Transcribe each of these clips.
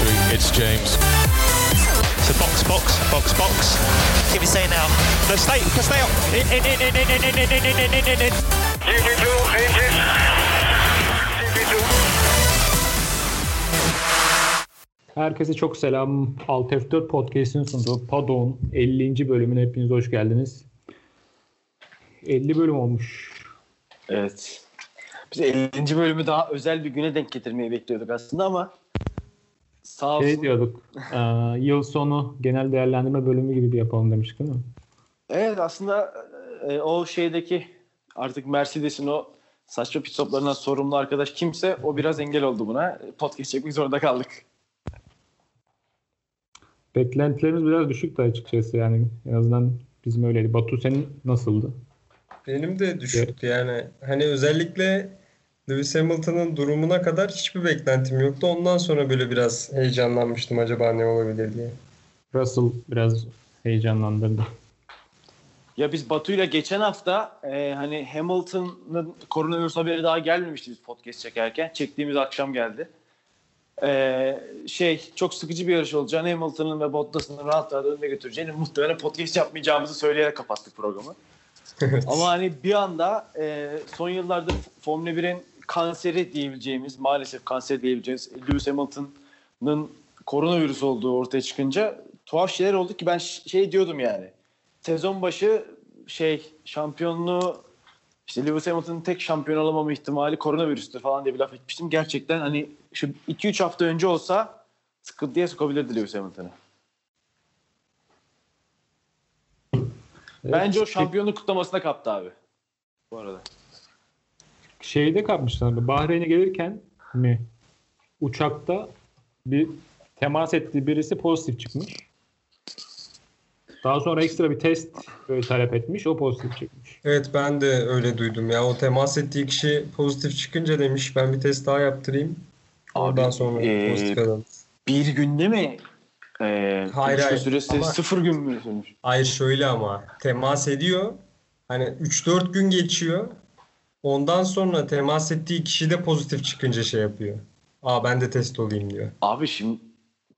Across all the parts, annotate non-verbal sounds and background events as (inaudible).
victory. It's James. So box, box, box, box. Give me say now. No, stay, stay up. In, in, in, in, in, in, in, in, in, in, in, in. GP2, engine. GP2. Herkese çok selam. Alt F4 Podcast'in sunduğu Padon 50. bölümüne hepiniz hoş geldiniz. 50 bölüm olmuş. Evet. Biz 50. bölümü daha özel bir güne denk getirmeyi bekliyorduk aslında ama sağ olsun. Şey diyorduk, e, yıl sonu genel değerlendirme bölümü gibi bir yapalım demiştik değil mi? Evet aslında e, o şeydeki artık Mercedes'in o saçma pit stoplarından sorumlu arkadaş kimse o biraz engel oldu buna. Podcast çekmek zorunda kaldık. Beklentilerimiz biraz düşüktü açıkçası yani en azından bizim öyleydi. Batu senin nasıldı? Benim de düşüktü yani. Hani özellikle Lewis Hamilton'ın durumuna kadar hiçbir beklentim yoktu. Ondan sonra böyle biraz heyecanlanmıştım acaba ne olabilir diye. Russell biraz heyecanlandırdı. Ya biz Batu'yla geçen hafta e, hani Hamilton'ın koronavirüs haberi daha gelmemişti biz podcast çekerken. Çektiğimiz akşam geldi. E, şey çok sıkıcı bir yarış olacağını Hamilton'ın ve Bottas'ın rahat rahat önüne götüreceğini muhtemelen podcast yapmayacağımızı söyleyerek kapattık programı. (laughs) Ama hani bir anda e, son yıllarda Formula 1'in kanseri diyebileceğimiz, maalesef kanser diyebileceğimiz Lewis Hamilton'ın koronavirüs olduğu ortaya çıkınca tuhaf şeyler oldu ki ben şey diyordum yani. Sezon başı şey şampiyonluğu işte Lewis Hamilton'ın tek şampiyon olamama ihtimali koronavirüstür falan diye bir laf etmiştim. Gerçekten hani şu 2-3 hafta önce olsa sıkıntıya sokabilirdi Lewis Hamilton'ı. Bence o şampiyonluk kutlamasına kaptı abi. Bu arada. Şeyde kapmışlar. Bahreyn'e gelirken mi uçakta bir temas ettiği birisi pozitif çıkmış. Daha sonra ekstra bir test böyle talep etmiş. O pozitif çıkmış. Evet ben de öyle duydum ya. O temas ettiği kişi pozitif çıkınca demiş ben bir test daha yaptırayım. Ondan Abi, sonra ee, pozitif adam. Bir günde mi? Ee, Hayır, hayır. süresi Ama- sıfır gün mü sürmüş? Hayır şöyle ama temas ediyor. Hani 3-4 gün geçiyor. Ondan sonra temas ettiği kişi de pozitif çıkınca şey yapıyor. Aa ben de test olayım diyor. Abi şimdi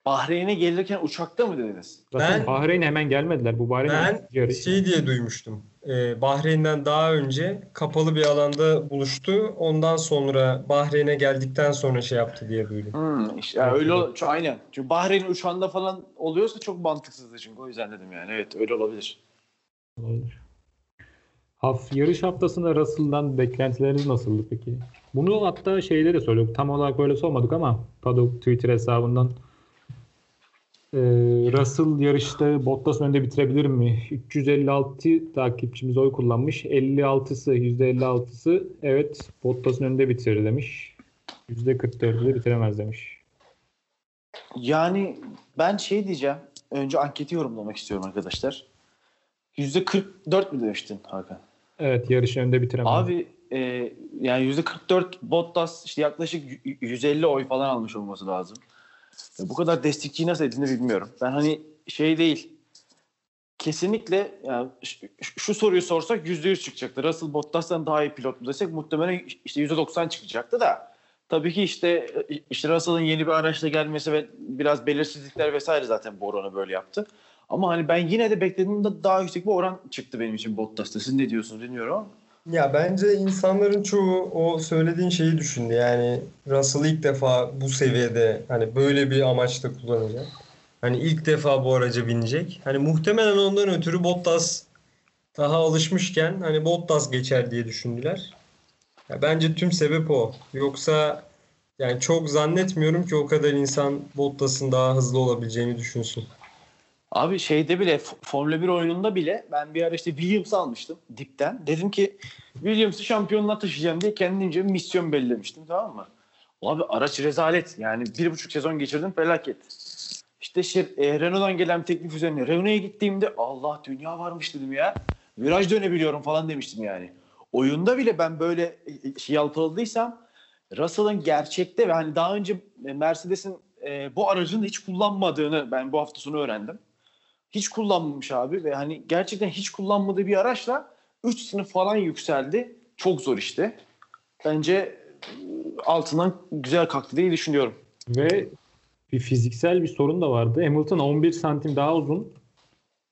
Bahreyn'e gelirken uçakta mı dediniz? Zaten Ben- Bahreyn'e hemen gelmediler. Bu Bahreyn Ben şey diye duymuştum. Ee, Bahreyn'den daha önce kapalı bir alanda buluştu. Ondan sonra Bahreyn'e geldikten sonra şey yaptı diye duydum. Hmm, işte ya öyle ol- aynen. Çünkü Bahreyn uçağında falan oluyorsa çok mantıksızdı çünkü o yüzden dedim yani. Evet öyle olabilir. Olabilir. Haf, yarış haftasında Russell'dan beklentileriniz nasıldı peki? Bunu hatta şeyde de söyledik. Tam olarak böyle sormadık ama Paddock Twitter hesabından e, Russell yarışta Bottas'ın önünde bitirebilir mi? 356 takipçimiz oy kullanmış. 56'sı %56'sı evet Bottas'ın önünde bitirir demiş. %44'ü de bitiremez demiş. Yani ben şey diyeceğim. Önce anketi yorumlamak istiyorum arkadaşlar. %44 mü demiştin Hakan? Evet yarışı önünde bitiremez. Abi e, yani %44 Bottas işte yaklaşık y- 150 oy falan almış olması lazım. Ya bu kadar destekçiyi nasıl edildi bilmiyorum. Ben hani şey değil. Kesinlikle yani şu, soruyu sorsak %100 çıkacaktı. Russell Bottas'tan daha iyi pilot mu desek muhtemelen işte %90 çıkacaktı da. Tabii ki işte işte Russell'ın yeni bir araçla gelmesi ve biraz belirsizlikler vesaire zaten bu oranı böyle yaptı. Ama hani ben yine de beklediğimde daha yüksek bir oran çıktı benim için Bottas'ta. Siz ne diyorsunuz bilmiyorum. Ya bence insanların çoğu o söylediğin şeyi düşündü. Yani Russell ilk defa bu seviyede hani böyle bir amaçla kullanacak. Hani ilk defa bu araca binecek. Hani muhtemelen ondan ötürü Bottas daha alışmışken hani Bottas geçer diye düşündüler. Ya bence tüm sebep o. Yoksa yani çok zannetmiyorum ki o kadar insan Bottas'ın daha hızlı olabileceğini düşünsün. Abi şeyde bile Formula 1 oyununda bile ben bir ara işte Williams'ı almıştım dipten. Dedim ki Williams'ı şampiyonluğa taşıyacağım diye kendimce bir misyon belirlemiştim tamam mı? Abi araç rezalet yani bir buçuk sezon geçirdim felaket. İşte şey, e, Renault'dan gelen teklif üzerine Renault'a gittiğimde Allah dünya varmış dedim ya. Viraj dönebiliyorum falan demiştim yani. Oyunda bile ben böyle e, şey yalpaladıysam Russell'ın gerçekte ve hani daha önce Mercedes'in e, bu aracını hiç kullanmadığını ben bu hafta sonu öğrendim. Hiç kullanmamış abi ve hani gerçekten hiç kullanmadığı bir araçla 3 sınıf falan yükseldi. Çok zor işte. Bence altından güzel kalktı diye düşünüyorum. Ve bir fiziksel bir sorun da vardı. Hamilton 11 santim daha uzun.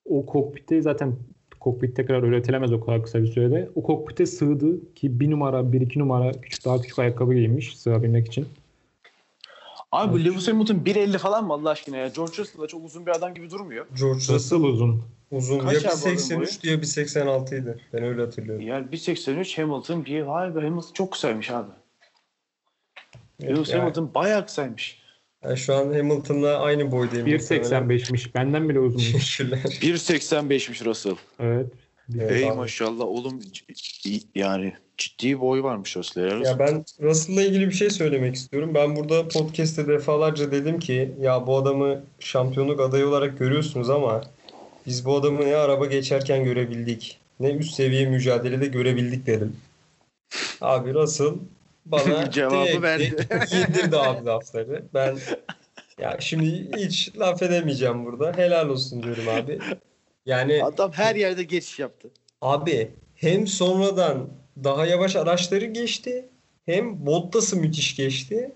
O kokpitte zaten kokpit tekrar üretilemez o kadar kısa bir sürede. O kokpite sığdı ki bir numara, bir iki numara küçük daha küçük ayakkabı giymiş sığabilmek için. Abi bu Lewis Hamilton 1.50 falan mı Allah aşkına ya? George Russell da çok uzun bir adam gibi durmuyor. George Russell uzun. uzun. Kaç ya abi bu adamın 1.83 diye 1.86 idi. Ben öyle hatırlıyorum. Yani 1.83 Hamilton bir vay be Hamilton çok kısaymış abi. Lewis Yani- Hamilton bayağı kısaymış. Ben şu an Hamilton'la aynı boydayım. 1.85'miş. Benden bile uzunmuş. Teşekkürler. 1.85'miş Russell. evet. Evet Ey abi. maşallah oğlum yani ciddi boy varmış Russell'e. Ya ben Russell'la ilgili bir şey söylemek istiyorum. Ben burada podcast'te defalarca dedim ki ya bu adamı şampiyonluk adayı olarak görüyorsunuz ama biz bu adamı ne araba geçerken görebildik ne üst seviye mücadelede görebildik dedim. Abi Russell bana (laughs) Cevabı verdi. (laughs) yedirdi abi lafları. Ben ya şimdi hiç laf edemeyeceğim burada. Helal olsun diyorum abi. Yani Adam her yerde geçiş yaptı. Abi hem sonradan daha yavaş araçları geçti hem Bottas'ı müthiş geçti.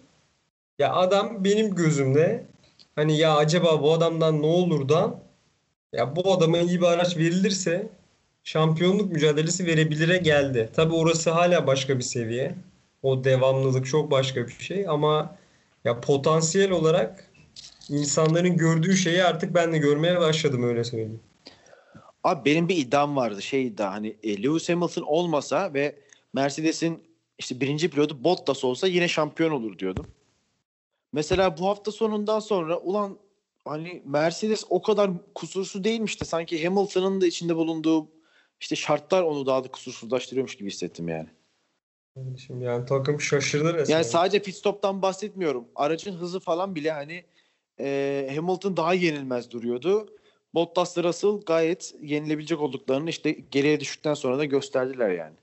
Ya adam benim gözümde hani ya acaba bu adamdan ne olurdan ya bu adama iyi bir araç verilirse şampiyonluk mücadelesi verebilire geldi. Tabii orası hala başka bir seviye. O devamlılık çok başka bir şey ama ya potansiyel olarak insanların gördüğü şeyi artık ben de görmeye başladım öyle söyleyeyim. Abi benim bir iddiam vardı şey iddia hani e, Lewis Hamilton olmasa ve Mercedes'in işte birinci pilotu Bottas olsa yine şampiyon olur diyordum. Mesela bu hafta sonundan sonra ulan hani Mercedes o kadar kusursuz değilmiş de sanki Hamilton'ın da içinde bulunduğu işte şartlar onu daha da kusursuzlaştırıyormuş gibi hissettim yani. Şimdi yani takım şaşırdı resmen. Yani sadece pit stop'tan bahsetmiyorum. Aracın hızı falan bile hani e, Hamilton daha yenilmez duruyordu. Bottas Russell gayet yenilebilecek olduklarını işte geriye düştükten sonra da gösterdiler yani.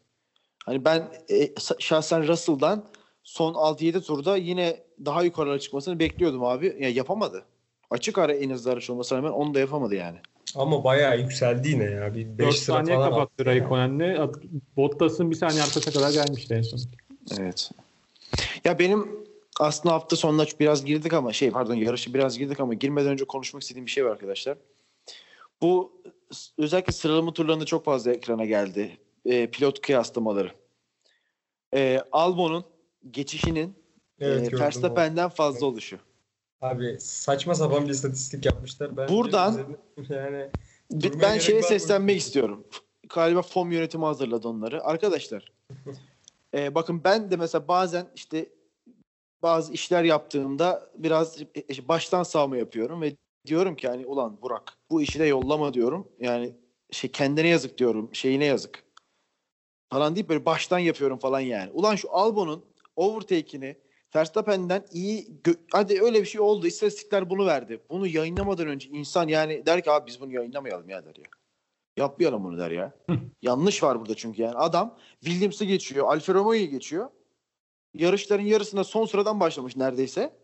Hani ben e, şahsen Russell'dan son 6-7 turda yine daha yukarılara çıkmasını bekliyordum abi. Ya yapamadı. Açık ara en hızlı araç olmasına rağmen onu da yapamadı yani. Ama bayağı yükseldi yine ya. Bir 4 5 sıra saniye falan kapattı attı. Raikkonen'le. Bottas'ın bir saniye arkasına kadar gelmişti en son. Evet. Ya benim aslında hafta sonuna biraz girdik ama şey pardon yarışı biraz girdik ama girmeden önce konuşmak istediğim bir şey var arkadaşlar. Bu özellikle sıralama turlarında çok fazla ekrana geldi. E, pilot kıyaslamaları. E, Albon'un geçişinin Evet, e, Verstappen'den fazla oluşu. Abi saçma sapan bir istatistik yapmışlar. Ben Buradan- (laughs) yani Ben şeye mı? seslenmek istiyorum. Galiba FOM yönetimi hazırladı onları. Arkadaşlar (laughs) e, bakın ben de mesela bazen işte bazı işler yaptığımda biraz e, baştan sağma yapıyorum ve diyorum ki hani ulan Burak bu işi de yollama diyorum. Yani şey kendine yazık diyorum. Şeyine yazık. Falan deyip böyle baştan yapıyorum falan yani. Ulan şu Albon'un overtake'ini Verstappen'den iyi hadi öyle bir şey oldu. İstatistikler bunu verdi. Bunu yayınlamadan önce insan yani der ki abi biz bunu yayınlamayalım ya der ya. Yapmayalım bunu der ya. Yanlış var burada çünkü yani. Adam Williams'ı geçiyor. Alfa Romeo'yu geçiyor. Yarışların yarısında son sıradan başlamış neredeyse.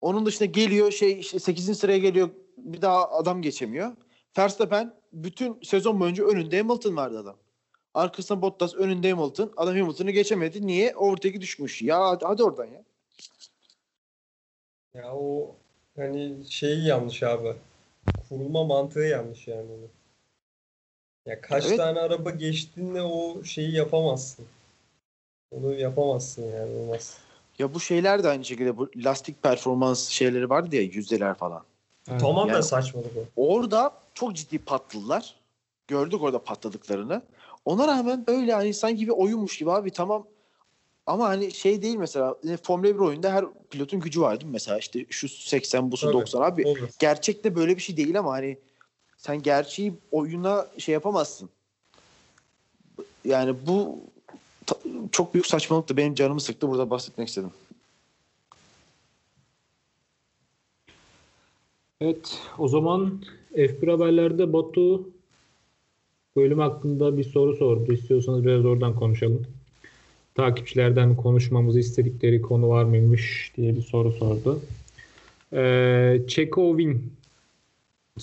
Onun dışında geliyor şey işte 8. sıraya geliyor. Bir daha adam geçemiyor. Verstappen bütün sezon boyunca önünde Hamilton vardı adam. Arkasında Bottas önünde Hamilton. Adam Hamilton'ı geçemedi. Niye? Overtake'i düşmüş. Ya hadi, hadi oradan ya. ya o hani şey yanlış abi. Kurulma mantığı yanlış yani onun. Ya kaç Evet. tane araba geçtiğinde o şeyi yapamazsın. Onu yapamazsın yani olmaz. Ya bu şeyler de aynı şekilde bu lastik performans şeyleri vardı ya yüzdeler falan. Evet. Tamamen Yani- saçmalık o. Orada çok ciddi patladılar. Gördük orada patladıklarını. Ona rağmen böyle hani sanki bir oyunmuş gibi abi tamam. Ama hani şey değil mesela e, Formula 1 oyunda her pilotun gücü var değil mi? Mesela işte şu 80 bu su Tabii. 90 abi. Olur. Gerçekte böyle bir şey değil ama hani sen gerçeği oyuna şey yapamazsın. Yani bu çok büyük saçmalıktı. Benim canımı sıktı. Burada bahsetmek istedim. Evet, o zaman F1 haberlerde Batu bölüm hakkında bir soru sordu. İstiyorsanız biraz oradan konuşalım. Takipçilerden konuşmamızı istedikleri konu var mıymış diye bir soru sordu. Ee, Çekovin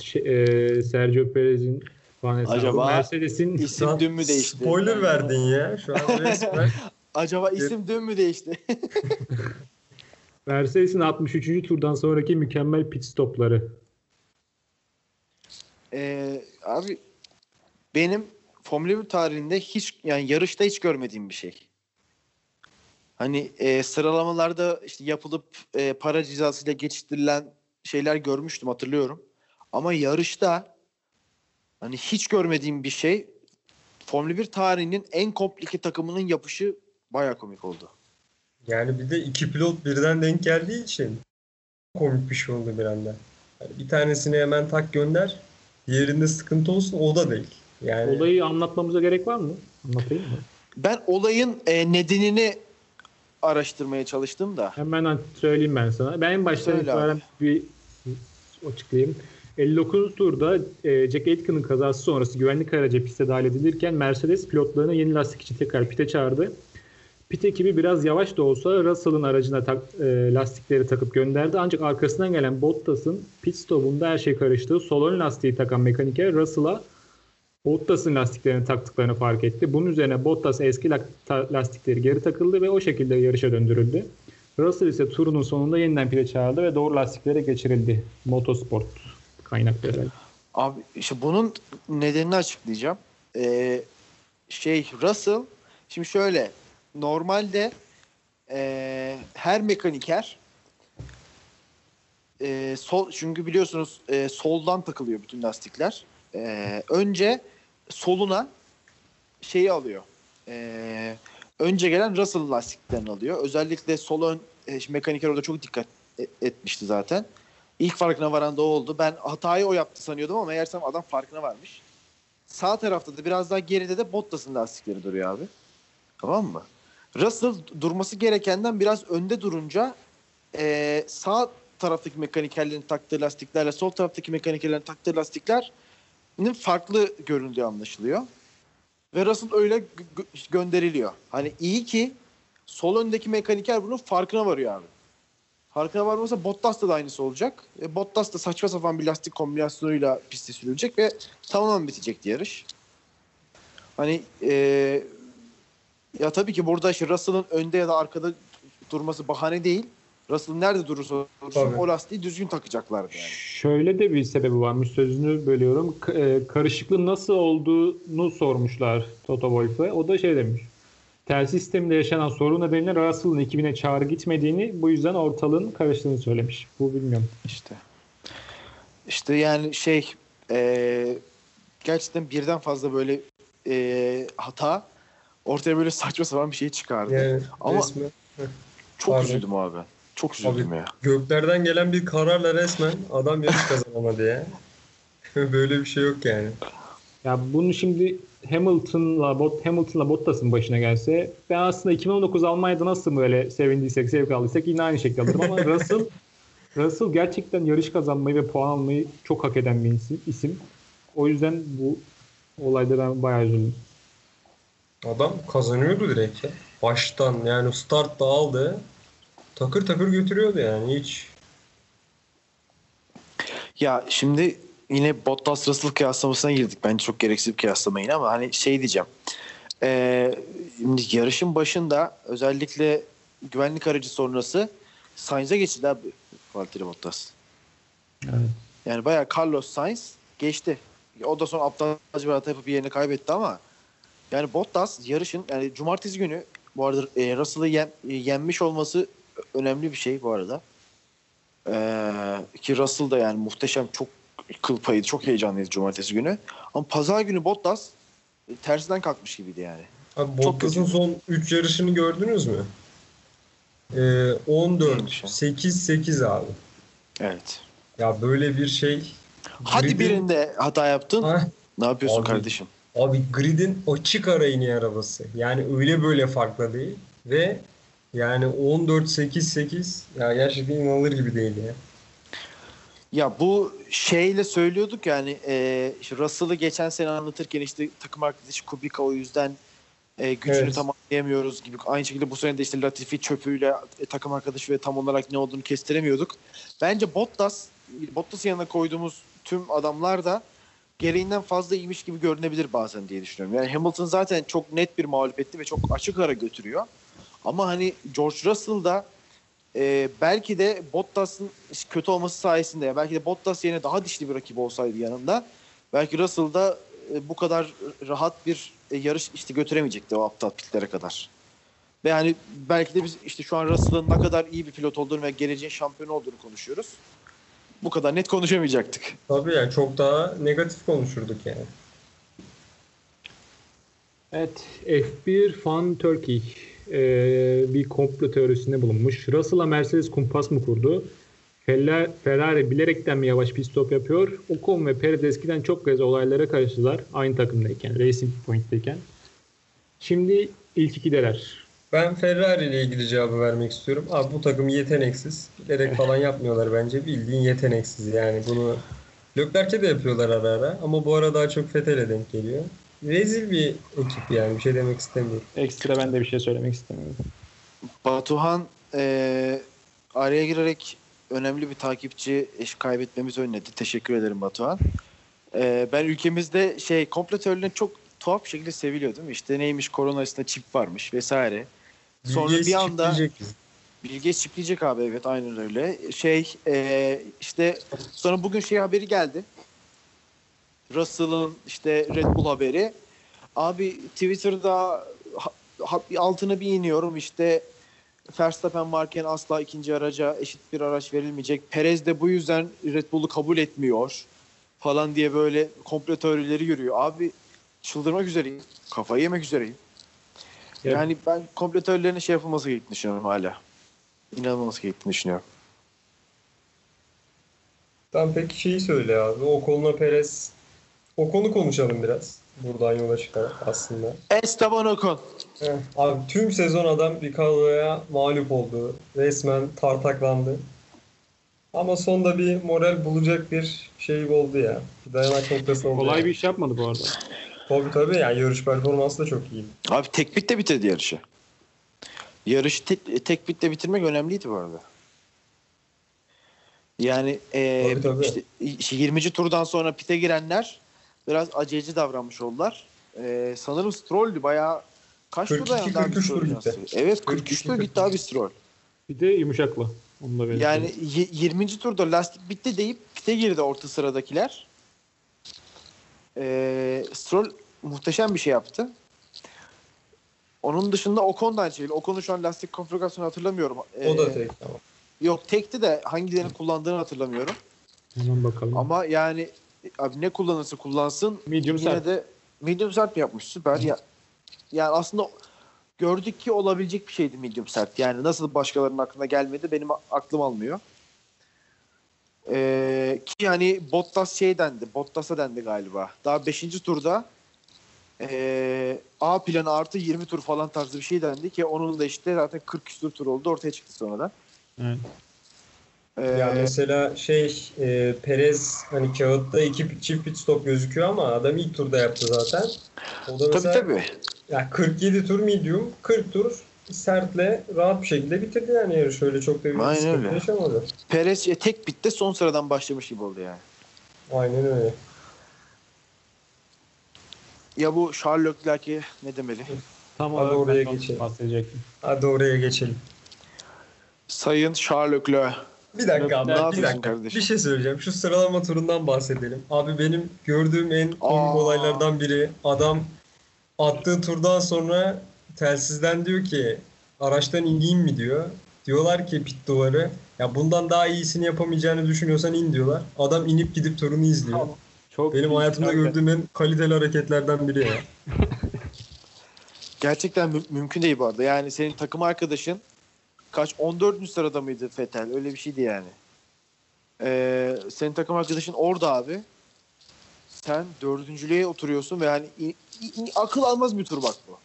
Ş- e, Sergio Perez'in fan hesabı. Acaba Mercedes'in İsim dün mü değişti? Spoiler verdin ya. Şu an (laughs) resmen Acaba isim dün mü değişti? (laughs) Mercedes'in 63. turdan sonraki mükemmel pit stopları. Ee, abi benim Formula 1 tarihinde hiç yani yarışta hiç görmediğim bir şey. Hani e, sıralamalarda işte yapılıp e, para cezasıyla geçiştirilen şeyler görmüştüm hatırlıyorum. Ama yarışta hani hiç görmediğim bir şey Formula 1 tarihinin en komplike takımının yapışı baya komik oldu. Yani bir de iki pilot birden denk geldiği için komik bir şey oldu bir anda. Yani bir tanesini hemen tak gönder. Diğerinde sıkıntı olsun o da değil. Yani Olayı anlatmamıza gerek var mı? Anlatayım mı? Ben olayın e, nedenini araştırmaya çalıştım da. Hemen söyleyeyim ben sana. Ben en baştan itibaren bir açıklayayım. 59 turda e, Jack Aitken'ın kazası sonrası güvenlik aracı piste dahil edilirken Mercedes pilotlarını yeni lastik için tekrar pite çağırdı. Pit ekibi biraz yavaş da olsa Russell'ın aracına tak, e, lastikleri takıp gönderdi. Ancak arkasından gelen Bottas'ın pit stopunda her şey karıştı. Sol ön lastiği takan mekaniker Russell'a Bottas'ın lastiklerini taktıklarını fark etti. Bunun üzerine Bottas eski lastikleri geri takıldı ve o şekilde yarışa döndürüldü. Russell ise turunun sonunda yeniden pite çağırdı ve doğru lastiklere geçirildi. Motorsport kaynakları. Abi işte bunun nedenini açıklayacağım. Ee, şey Russell şimdi şöyle normalde ee, her mekaniker ee, sol çünkü biliyorsunuz ee, soldan takılıyor bütün lastikler. Ee, önce soluna şeyi alıyor. Ee, önce gelen Russell lastiklerini alıyor. Özellikle sol ön e, mekaniker orada çok dikkat e- etmişti zaten. İlk farkına varan da o oldu. Ben hatayı o yaptı sanıyordum ama meğersem adam farkına varmış. Sağ tarafta da biraz daha geride de Bottas'ın lastikleri duruyor abi. Tamam mı? Russell durması gerekenden biraz önde durunca eee, sağ taraftaki mekanikerlerin taktığı lastiklerle sol taraftaki mekanikerlerin taktığı lastiklerin farklı göründüğü anlaşılıyor. Ve Russell öyle gö- gö- gönderiliyor. Hani iyi ki sol öndeki mekaniker bunun farkına varıyor abi. Farkına varmasa Bottas'ta da aynısı olacak. E, Bottas da saçma sapan bir lastik kombinasyonuyla piste sürülecek ve tamamen bitecekti yarış. Hani e, ya tabii ki burada işte Russell'ın önde ya da arkada durması bahane değil. Russell nerede durursa dursun Tabii. o lastiği düzgün takacaklardı yani. Şöyle de bir sebebi varmış sözünü bölüyorum. K- e, karışıklığın nasıl olduğunu sormuşlar Toto Wolff'e. O da şey demiş. Tel sisteminde yaşanan sorun nedeniyle Russell'ın ekibine çağrı gitmediğini bu yüzden ortalığın karıştığını söylemiş. Bu bilmiyorum. İşte. İşte yani şey e, gerçekten birden fazla böyle e, hata ortaya böyle saçma sapan bir şey çıkardı. yani Ama- resmen Çok Pardon. üzüldüm abi. Çok üzüldüm ya. göklerden gelen bir kararla resmen adam yarış kazanamadı ya. (laughs) Böyle bir şey yok yani. Ya bunu şimdi Hamilton'la Bot Hamilton'la Bottas'ın başına gelse ben aslında 2019 Almanya'da nasıl böyle sevindiysek, zevk aldıysak yine aynı şekilde alırım ama (laughs) Russell Russell gerçekten yarış kazanmayı ve puan almayı çok hak eden bir isim. isim. O yüzden bu olayda ben bayağı üzüldüm. Adam kazanıyordu direkt ya. Baştan yani start da aldı. Takır takır götürüyordu yani hiç. Ya şimdi yine Bottas Russell kıyaslamasına girdik. Bence çok gereksiz bir kıyaslama yine ama hani şey diyeceğim. Ee, şimdi yarışın başında özellikle güvenlik aracı sonrası Sainz'e geçti abi Valtteri Bottas. Evet. Yani bayağı Carlos Sainz geçti. O da sonra aptalca bir hata yapıp yerini kaybetti ama yani Bottas yarışın yani cumartesi günü bu arada e, Russell'ı yen- e, yenmiş olması önemli bir şey bu arada. Ee, ki Russell da yani muhteşem çok kıl payıydı. Çok heyecanlıydı cumartesi günü. Ama pazar günü Bottas e, tersinden kalkmış gibiydi yani. Abi Bottas'ın son 3 yarışını gördünüz mü? Ee, 14, Neymiş ya? 8, 8 abi. Evet. Ya böyle bir şey. Hadi Grid'in- birinde hata yaptın. Hah, Ne yapıyorsun Abi. kardeşim? Abi gridin açık ara iniği arabası. Yani öyle böyle farklı değil. Ve yani 14, 8, 8 ya gerçekten inanılır gibi değil ya. Ya bu şeyle söylüyorduk yani e, işte Russell'ı geçen sene anlatırken işte takım arkadaşı Kubica o yüzden e, gücünü Evet. tamamlayamıyoruz gibi. Aynı şekilde bu sene de işte Latifi çöpüyle e, takım arkadaşı ve tam olarak ne olduğunu kestiremiyorduk. Bence Bottas, Bottas'ın yanına koyduğumuz tüm adamlar da gereğinden fazla iyiymiş gibi görünebilir bazen diye düşünüyorum. Yani Hamilton zaten çok net bir mağlup etti ve çok açık ara götürüyor. Ama hani George Russell da e, belki de Bottas'ın kötü olması sayesinde ya belki de Bottas yerine daha dişli bir rakip olsaydı yanında belki Russell da e, bu kadar rahat bir e, yarış işte götüremeyecekti o aptal pitlere kadar. Ve hani belki de biz işte şu an Russell'ın ne kadar iyi bir pilot olduğunu ve geleceğin şampiyonu olduğunu konuşuyoruz. Bu kadar net konuşamayacaktık. Tabii yani çok daha negatif konuşurduk yani. Evet, F1 Fan Turkey eee, bir komplo teorisinde bulunmuş. Russell'a Mercedes kumpas mı kurdu? Ferrari, bilerekten mi yavaş pit stop yapıyor? Ocon ve Perez eskiden çok kez olaylara karıştılar. Aynı takımdayken, Racing Point'teyken. Şimdi ilk ikideler. Ben Ferrari ile ilgili cevabı vermek istiyorum. Abi bu takım yeteneksiz. Bilerek falan yapmıyorlar bence. Bildiğin yeteneksiz yani. Bunu Leclerc'e de yapıyorlar ara ara. Ama bu ara daha çok Vettel'e denk geliyor. Rezil bir ekip yani. Bir şey demek istemiyorum. Ekstra ben de bir şey söylemek istemiyorum. Batuhan e, araya girerek önemli bir takipçi eş kaybetmemizi önledi. Teşekkür ederim Batuhan. E, ben ülkemizde şey komplo teorilerini çok tuhaf bir şekilde seviliyor değil mi? İşte neymiş korona arasında çip varmış vesaire. Sonra Bilgeys bir anda. Bilge çipleyecek abi evet aynen öyle. Şey e, işte sonra bugün şey haberi geldi. Russell'ın işte Red Bull haberi. Abi Twitter'da altına bir iniyorum işte Verstappen varken asla ikinci araca eşit bir araç verilmeyecek. Perez de bu yüzden Red Bull'u kabul etmiyor falan diye böyle komplo teorileri yürüyor. Abi çıldırmak üzereyim. Kafayı yemek üzereyim. Ya- Yani ben komplo teorilerine şey yapılması gerektiğini düşünüyorum hala. İnanılması gerektiğini düşünüyorum. Tamam peki şeyi söyle abi. O konuda Perez. O konu konuşalım biraz. Buradan yola çıkarak aslında. Esteban Ocon. Heh, Abi tüm sezon adam Ricardo'ya mağlup oldu. Resmen tartaklandı. Ama sonda bir moral bulacak bir şey oldu ya. Bir dayanak noktası oldu. Kolay yani. bir iş yapmadı bu arada. Tabii tabii yani yarış performansı da çok iyi. Abi tek bitle bitirdi yarışı. Yarışı tek, tek bitle bitirmek önemliydi bu arada. Yani e, Tabii, tabii. işte işte 20. turdan sonra pite girenler biraz aceleci davranmış oldular. E, sanırım Stroll'dü bayağı kaç tur 42, dayandı abi 43 tur Stroll'ün gitti. aslında? Evet 43 tur 42, gitti abi Stroll. Bir de yumuşakla. Onu da belirtelim. Yani y- 20. turda lastik bitti deyip pite girdi orta sıradakiler. Ee, Stroll muhteşem bir şey yaptı. Onun dışında Ocon da aynı şekilde. Ocon'un şu an lastik konfigürasyonu hatırlamıyorum. O da Ee, tek tamam. Yok tekti de hangilerini kullandığını hatırlamıyorum. Hemen bakalım. Ama yani abi ne kullanırsa kullansın Medium yine sert. de medium sert mi yapmış? Süper. Ya, yani aslında gördük ki olabilecek bir şeydi medium sert. Yani nasıl başkalarının aklına gelmedi benim aklım almıyor. Ee, ki hani Bottas şey dendi. Bottas'a dendi galiba. Daha 5. turda ee, A planı artı 20 tur falan tarzı bir şey dendi ki onun da işte zaten 40 küsur tur oldu ortaya çıktı sonradan. Evet. Ee, Ya mesela şey e, Perez hani kağıtta iki çift pit stop gözüküyor ama adam ilk turda yaptı zaten. O da tabii mesela tabii. ya 47 tur medium, 40 tur sertle rahat bir şekilde bitirdi yani yarış. Öyle çok da bir Aynen sıkıntı öyle. yaşamadı. Perez e, tek bitti son sıradan başlamış gibi oldu yani. Aynen öyle. Ya bu Charles Leclerc'e ne demeli? Tam Hadi oraya geçelim. bahsedecektim. Hadi oraya geçelim. Sayın Charles Leclerc. Bir dakika abi, Ne bir dakika. kardeşim? Bir şey söyleyeceğim. Şu sıralama turundan bahsedelim. Abi benim gördüğüm en komik olaylardan biri adam attığı turdan sonra telsizden diyor ki araçtan ineyim mi diyor. Diyorlar ki pit duvarı ya bundan daha iyisini yapamayacağını düşünüyorsan in diyorlar. Adam inip gidip turunu izliyor. Çok Benim hayatımda Aynen. gördüğüm en kaliteli hareketlerden biri ya. (laughs) Gerçekten mü- mümkün değil bu arada. Yani senin takım arkadaşın kaç 14. sırada mıydı Fetel? Öyle bir şeydi yani. Ee, senin takım arkadaşın orada abi. Sen dördüncülüğe oturuyorsun ve yani akıl almaz bir tur bak bu.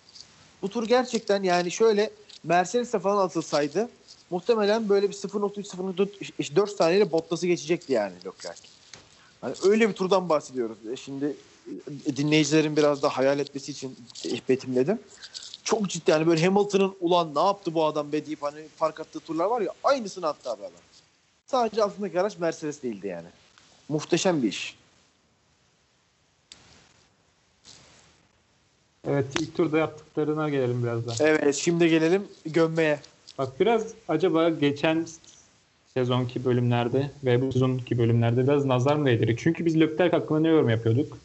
Bu tur gerçekten yani şöyle Mercedes'e falan atılsaydı muhtemelen böyle bir 0.3 0.4 saniyeyle Bottas'ı geçecekti yani Leclerc. Hani öyle bir turdan bahsediyoruz. E şimdi e, dinleyicilerin biraz da hayal etmesi için e, betimledim. Çok ciddi yani böyle Hamilton'ın ulan ne yaptı bu adam be deyip hani fark attığı turlar var ya aynısını attı abi adam. Sadece altındaki araç Mercedes değildi yani. Muhteşem bir iş. Evet ilk turda yaptıklarına gelelim biraz daha. Evet şimdi gelelim gömmeye. Bak biraz acaba geçen sezonki bölümlerde ve bu sezonki bölümlerde biraz nazar mı değdirdik? Çünkü biz Leclerc hakkında ne yorum yapıyorduk?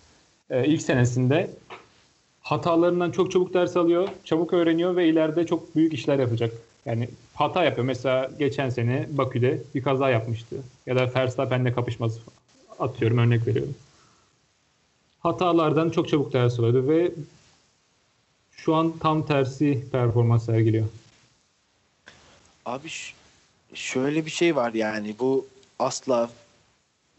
Ee, ilk senesinde hatalarından çok çabuk ders alıyor, çabuk öğreniyor ve ileride çok büyük işler yapacak. Yani hata yapıyor. Mesela geçen sene Bakü'de bir kaza yapmıştı. Ya da Verstappen'le kapışması atıyorum örnek veriyorum. Hatalardan çok çabuk ders alıyordu ve şu an tam tersi performans sergiliyor. Abi şöyle bir şey var yani bu asla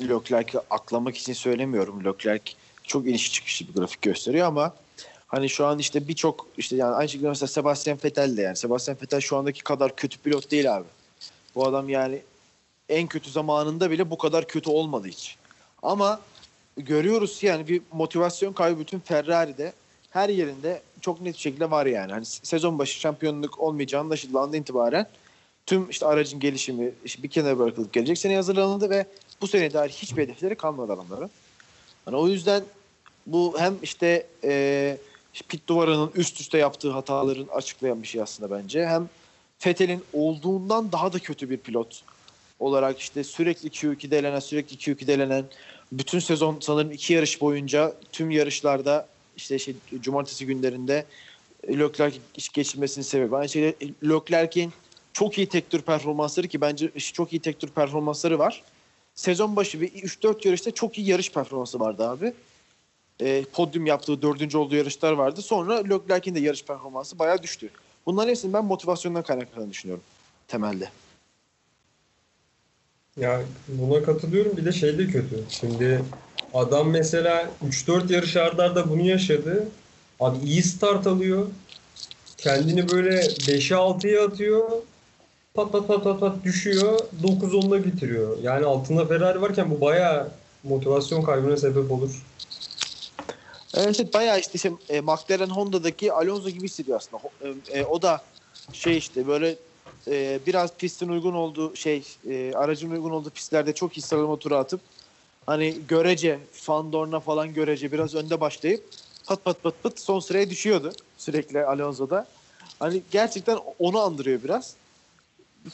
Leclerc'i aklamak için söylemiyorum. Leclerc çok iniş çıkışlı bir grafik gösteriyor ama hani şu an işte birçok işte yani aynı şekilde mesela Sebastian Vettel de yani Sebastian Vettel şu andaki kadar kötü pilot değil abi. Bu adam yani en kötü zamanında bile bu kadar kötü olmadı hiç. Ama görüyoruz yani bir motivasyon kaybı bütün Ferrari'de her yerinde çok net şekilde var yani. Hani sezon başı şampiyonluk olmayacağını anlaşıldığı andan itibaren tüm işte aracın gelişimi işte bir kenara bırakılıp gelecek sene hazırlanıldı ve bu sene dair hiçbir hedefleri kalmadı adamların. Hani o yüzden bu hem işte e, pit duvarının üst üste yaptığı hataların açıklayan bir şey aslında bence. Hem Fethel'in olduğundan daha da kötü bir pilot olarak işte sürekli Q2'de elenen, sürekli Q2'de elenen bütün sezon sanırım iki yarış boyunca tüm yarışlarda işte şey, cumartesi günlerinde Leclerc iş geçirmesinin sebebi. Aynı şekilde Leclerc'in çok iyi tek tur performansları ki bence çok iyi tek tur performansları var. Sezon başı bir 3-4 yarışta çok iyi yarış performansı vardı abi. E, podyum yaptığı dördüncü olduğu yarışlar vardı. Sonra Leclerc'in de yarış performansı bayağı düştü. Bunların hepsini ben motivasyondan kaynaklandığını düşünüyorum temelde. Ya buna katılıyorum. Bir de şey de kötü. Şimdi adam mesela 3-4 yarış arda arda bunu yaşadı. Abi iyi start alıyor. Kendini böyle 5'e 6'ya atıyor. Pat pat pat pat pat düşüyor. 9-10'da bitiriyor. Yani altında Ferrari varken bu bayağı motivasyon kaybına sebep olur. Evet, bayağı işte, işte e, McLaren Honda'daki Alonso gibi hissediyor aslında. E, e, o da şey işte böyle e, biraz pistin uygun olduğu şey e, aracın uygun olduğu pistlerde çok iyi sıralama turu atıp hani görece Fandorna falan görece biraz önde başlayıp pat pat pat pat son sıraya düşüyordu sürekli Alonso'da. Hani gerçekten onu andırıyor biraz.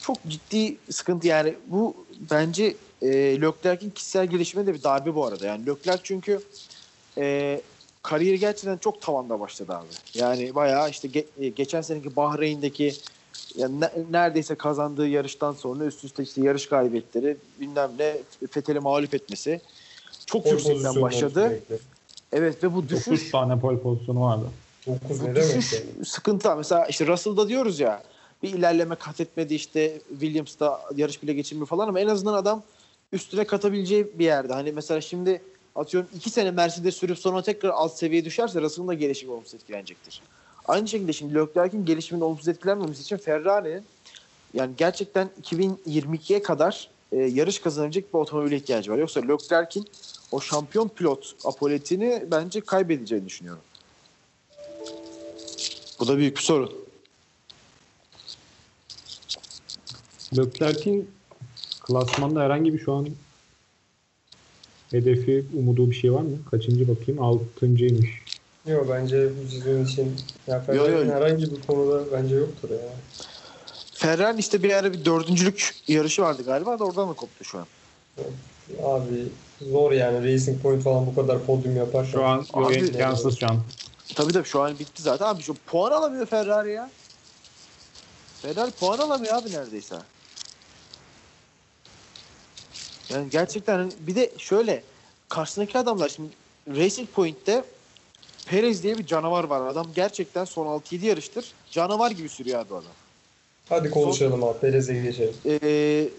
Çok ciddi sıkıntı yani bu bence e, Leclerc'in kişisel gelişimine de bir darbe bu arada. Yani Leclerc çünkü e, kariyeri gerçekten çok tavanda başladı abi. Yani bayağı işte ge- e, geçen seneki Bahreyn'deki yani ne- neredeyse kazandığı yarıştan sonra üst üste işte yarış galibiyetleri bilmem ne Fethel'i mağlup etmesi çok Pole yüksekten başladı. sürekli. Evet ve bu 9 düşüş tane pole pozisyonu vardı. 9 bu ne demek düşüş yani? sıkıntı. Mesela işte Russell'da diyoruz ya bir ilerleme kat etmedi işte Williams'da yarış bile geçirmiyor falan ama en azından adam üstüne katabileceği bir yerde. Hani mesela şimdi atıyorum iki sene Mercedes sürüp sonra tekrar alt seviyeye düşerse Russell'ın da gelişimi olumsuz etkilenecektir. Aynı şekilde şimdi Leclerc'in gelişiminin olumsuz etkilenmemesi için Ferrari'nin yani gerçekten 2022'ye kadar e, yarış kazanabilecek bir otomobile ihtiyacı var. Yoksa Leclerc'in o şampiyon pilot apoletini bence kaybedeceğini düşünüyorum. Bu da büyük bir sorun. Leclerc'in klasmanda herhangi bir şu an hedefi, umudu bir şey var mı? Kaçıncı bakayım? Altıncıymış. Yok bence bu sezon için ya Ferrari'nin yo. herhangi bir konuda bence yoktur ya. Ferrari işte bir ara bir dördüncülük yarışı vardı galiba da oradan da koptu şu an. Abi zor yani Racing Point falan bu kadar podyum yapar. Şu an Abi- imkansız şu an. Tabii tabii şu an bitti zaten. Abi şu puan alamıyor Ferrari ya. Ferrari puan alamıyor abi neredeyse. Yani gerçekten hani bir de şöyle karşısındaki adamlar şimdi Racing Point'te Perez diye bir canavar var. Adam gerçekten son 6-7 yarıştır canavar gibi sürüyor abi adam. Hadi konuşalım abi Perez'e geçelim. Ee,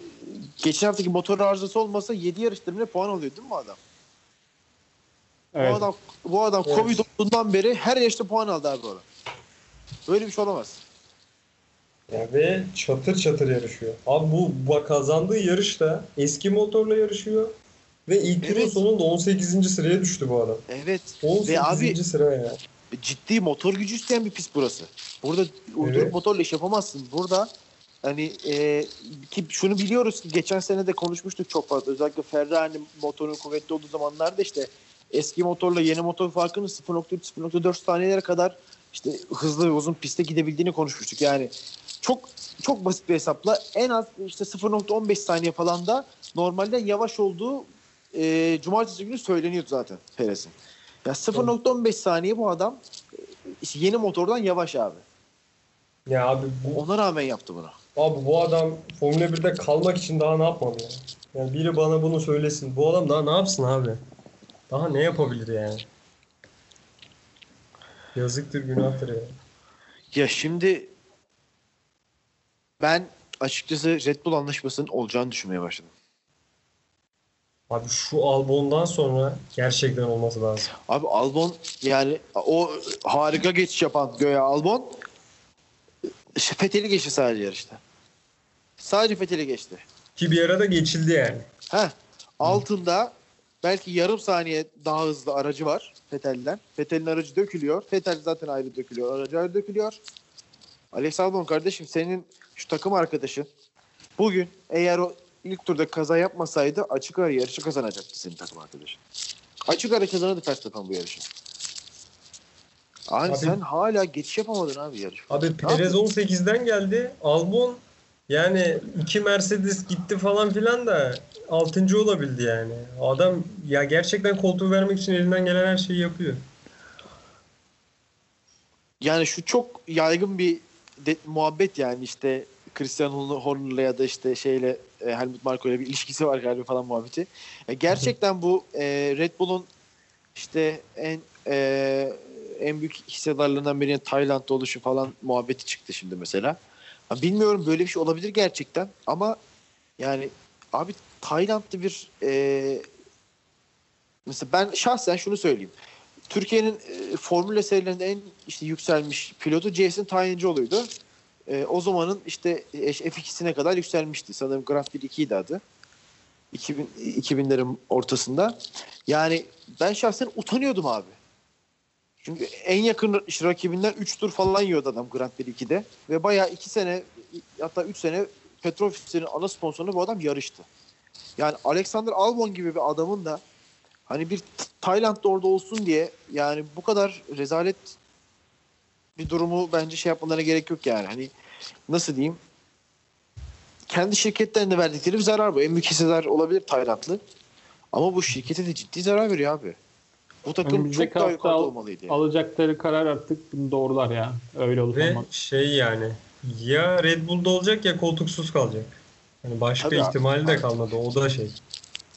geçen haftaki motor arızası olmasa 7 yarıştır bile puan alıyor değil mi bu adam? Evet. Bu adam, bu adam Evet. Covid olduğundan beri her yaşta puan aldı abi bu adam. Böyle bir şey olamaz. Ya ve çatır çatır yarışıyor. Abi bu bak kazandığı yarışta eski motorla yarışıyor ve ilk turun Evet. sonunda 18. sıraya düştü bu adam. Evet. 18. Ve abi sıra ya. ciddi motor gücü isteyen bir pist burası. Burada uydurup Evet. motorla iş yapamazsın. Burada hani e, ki şunu biliyoruz ki geçen sene de konuşmuştuk çok fazla. Özellikle Ferrari'nin motorun kuvvetli olduğu zamanlarda işte eski motorla yeni motor farkının 0.3 0.4 saniyelere kadar işte hızlı ve uzun piste gidebildiğini konuşmuştuk. Yani çok çok basit bir hesapla en az işte 0.15 saniye falan da normalden yavaş olduğu e, cumartesi günü söyleniyordu zaten Perez'in. Ya 0.15 saniye bu adam e, işte yeni motordan yavaş abi. Ya abi bu, Ona rağmen yaptı bunu. abi bu adam Formula 1'de kalmak için daha ne yapmalı ya? Yani biri bana bunu söylesin. Bu adam daha ne yapsın abi? Daha ne yapabilir yani? Yazıktır günahtır ya. Ya şimdi ben açıkçası Red Bull anlaşmasının olacağını düşünmeye başladım. Abi şu Albon'dan sonra gerçekten olması lazım. Abi Albon yani o harika geçiş yapan göğe Albon işte Fethel'i geçti sadece yarışta. Sadece Fethel'i geçti. Ki bir ara da geçildi yani. Heh, altında belki yarım saniye daha hızlı aracı var Fethel'den. Fethel'in aracı dökülüyor. Fethel zaten ayrı dökülüyor. Aracı ayrı dökülüyor. Alex Albon kardeşim senin şu takım arkadaşın bugün eğer o ilk turda kaza yapmasaydı açık ara yarışı kazanacaktı senin takım arkadaşın. Açık ara kazanırdı Verstappen bu yarışı. Abi, Abi- sen hala geçiş yapamadın abi yarış. Abi Perez 18'den geldi. Albon yani iki Mercedes gitti falan filan da 6. olabildi yani. Adam ya gerçekten koltuğu vermek için elinden gelen her şeyi yapıyor. Yani şu çok yaygın bir de- muhabbet yani işte Christian Horner'la ya da işte şeyle e, Helmut Marko ile bir ilişkisi var galiba falan muhabbeti. E, gerçekten bu e, Red Bull'un işte en e, en büyük hissedarlarından birinin Tayland'da oluşu falan muhabbeti çıktı şimdi mesela. Ha, bilmiyorum böyle bir şey olabilir gerçekten ama yani abi Tayland'da bir e, mesela ben şahsen şunu söyleyeyim. Türkiye'nin e, Formula serilerinde en işte yükselmiş pilotu Jason Tayyancıoğlu'ydu. E, o zamanın işte e, F2'sine kadar yükselmişti. Sanırım Grand Prix 2'ydi adı. 2000, 2000'lerin ortasında. Yani ben şahsen utanıyordum abi. Çünkü en yakın rakibinden 3 tur falan yiyordu adam Grand Prix 2'de. Ve bayağı 2 sene hatta 3 sene Petrofis'in ana sponsorunu bu adam yarıştı. Yani Alexander Albon gibi bir adamın da hani bir Tayland'da orada olsun diye yani bu kadar rezalet bir durumu bence şey yapmalarına gerek yok yani. Hani nasıl diyeyim? Kendi şirketlerine verdikleri bir zarar bu. En büyük hissedar olabilir Taylandlı. Ama bu şirkete de ciddi zarar veriyor abi. Bu takım Önümüzdeki çok daha hafta yukarıda al- olmalıydı. yani. Alacakları karar artık bunu doğrular ya. Öyle olup Ve olmaz. şey yani ya Red Bull'da olacak ya koltuksuz kalacak. Yani başka Tabii abi. ihtimali de kalmadı. O da şey.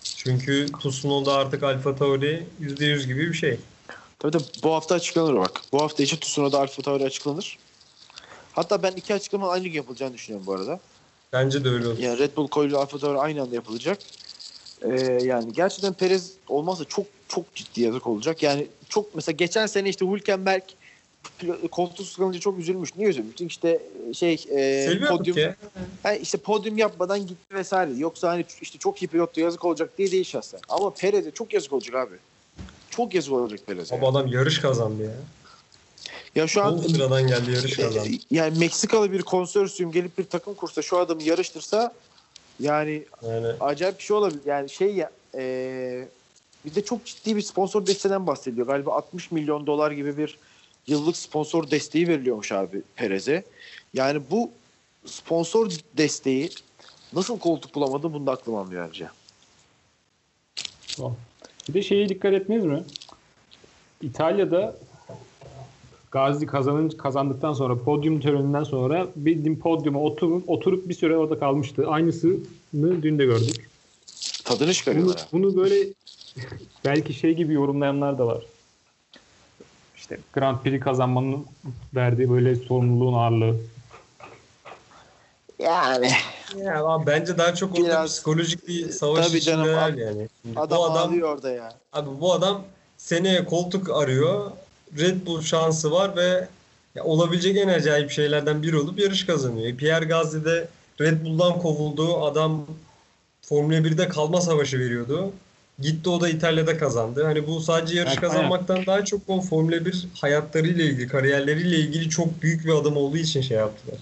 Çünkü Tsunoda artık Alfa Tauri %100 gibi bir şey. Tabii tabii bu hafta açıklanır bak. Bu hafta içi Tsunoda Alfa Tauri açıklanır. Hatta ben iki açıklama aynı gün yapılacağını düşünüyorum bu arada. Bence de öyle olur. Yani Red Bull Coil Alfa Tauri aynı anda yapılacak. Ee, yani gerçekten Perez olmazsa çok çok ciddi yazık olacak. Yani çok mesela geçen sene işte Hülkenberg koltuksuz kalınca çok üzülmüş. Niye üzülmüştün? İşte şey e, Seviyorduk podyum, ya. ha, işte podyum yapmadan gitti vesaire. Yoksa hani işte çok iyi pilottu yazık olacak diye değil şahsen. Ama Perez'e çok yazık olacak abi. Çok yazık olacak Perez'e. Ama adam yarış kazandı ya. Ya şu 10 an sıradan geldi yarış kazandı. e, yani Meksikalı bir konsorsiyum gelip bir takım kursa şu adamı yarıştırsa yani Yani acayip bir şey olabilir. Yani şey ya e, bir de çok ciddi bir sponsor desteğinden bahsediyor. Galiba 60 milyon dolar gibi bir yıllık sponsor desteği veriliyormuş abi Perez'e. Yani bu sponsor desteği nasıl koltuk bulamadı bunu da aklım almıyor ayrıca. Bir de şeye dikkat etmez mi? İtalya'da Gazi kazanın, kazandıktan sonra podyum töreninden sonra bildiğim podyuma oturup, oturup bir süre orada kalmıştı. Aynısını dün de gördük. Tadını Bunu, çıkarıyorlar. ha. bunu böyle (laughs) belki şey gibi yorumlayanlar da var. İşte Grand Prix kazanmanın verdiği böyle sorumluluğun ağırlığı. Yani ya abi bence daha çok orada Biraz- psikolojik bir savaş Tabii canım, içindeler ab- yani. Şimdi adam, bu adam ağlıyor orada ya. Abi bu adam seneye koltuk arıyor. Red Bull şansı var ve ya olabilecek en acayip şeylerden biri olup yarış kazanıyor. Pierre Gasly de Red Bull'dan kovuldu. Adam Formula 1'de kalma savaşı veriyordu. Gitti o da İtalya'da kazandı. Hani bu sadece yarış Evet, kazanmaktan daha çok o Formula 1 hayatlarıyla ilgili, kariyerleriyle ilgili çok büyük bir adım olduğu için şey yaptılar.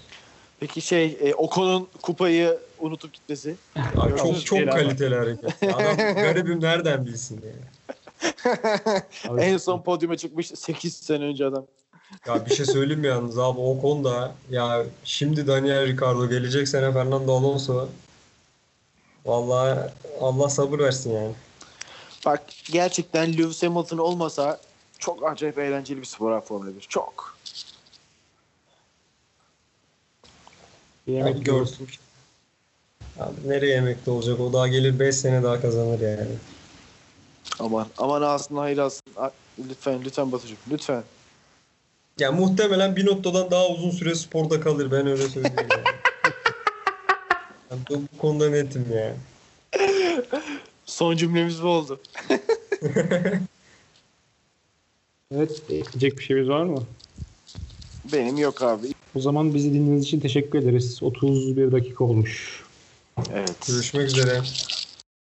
Peki şey e, Ocon'un kupayı unutup gitmesi. Gördünüz çok çok kaliteli hareket. Adam (laughs) garibim nereden bilsin yani. Abi, (laughs) en son podyuma çıkmış 8 sene önce adam. Ya bir şey söyleyeyim mi yalnız abi o konuda ya şimdi Daniel Ricciardo gelecek sene Fernando Alonso Vallahi Allah sabır versin yani. Bak gerçekten Lewis Hamilton olmasa çok acayip eğlenceli bir spor 1. Çok. Bir yemek yiyoruz. görsün. Abi nereye emekli olacak? O daha gelir 5 sene daha kazanır yani. Aman aman aslında hayır alsın. A- Lütfen lütfen Batucuğum lütfen. Ya muhtemelen bir noktadan daha uzun süre sporda kalır. Ben öyle söyleyeyim yani. (laughs) Ben bu bu konuda netim ya. (laughs) Son cümlemiz bu oldu. (laughs) Evet, ekleyecek bir şeyimiz var mı? Benim yok abi. O zaman bizi dinlediğiniz için teşekkür ederiz. 31 dakika olmuş. Evet. Görüşmek üzere.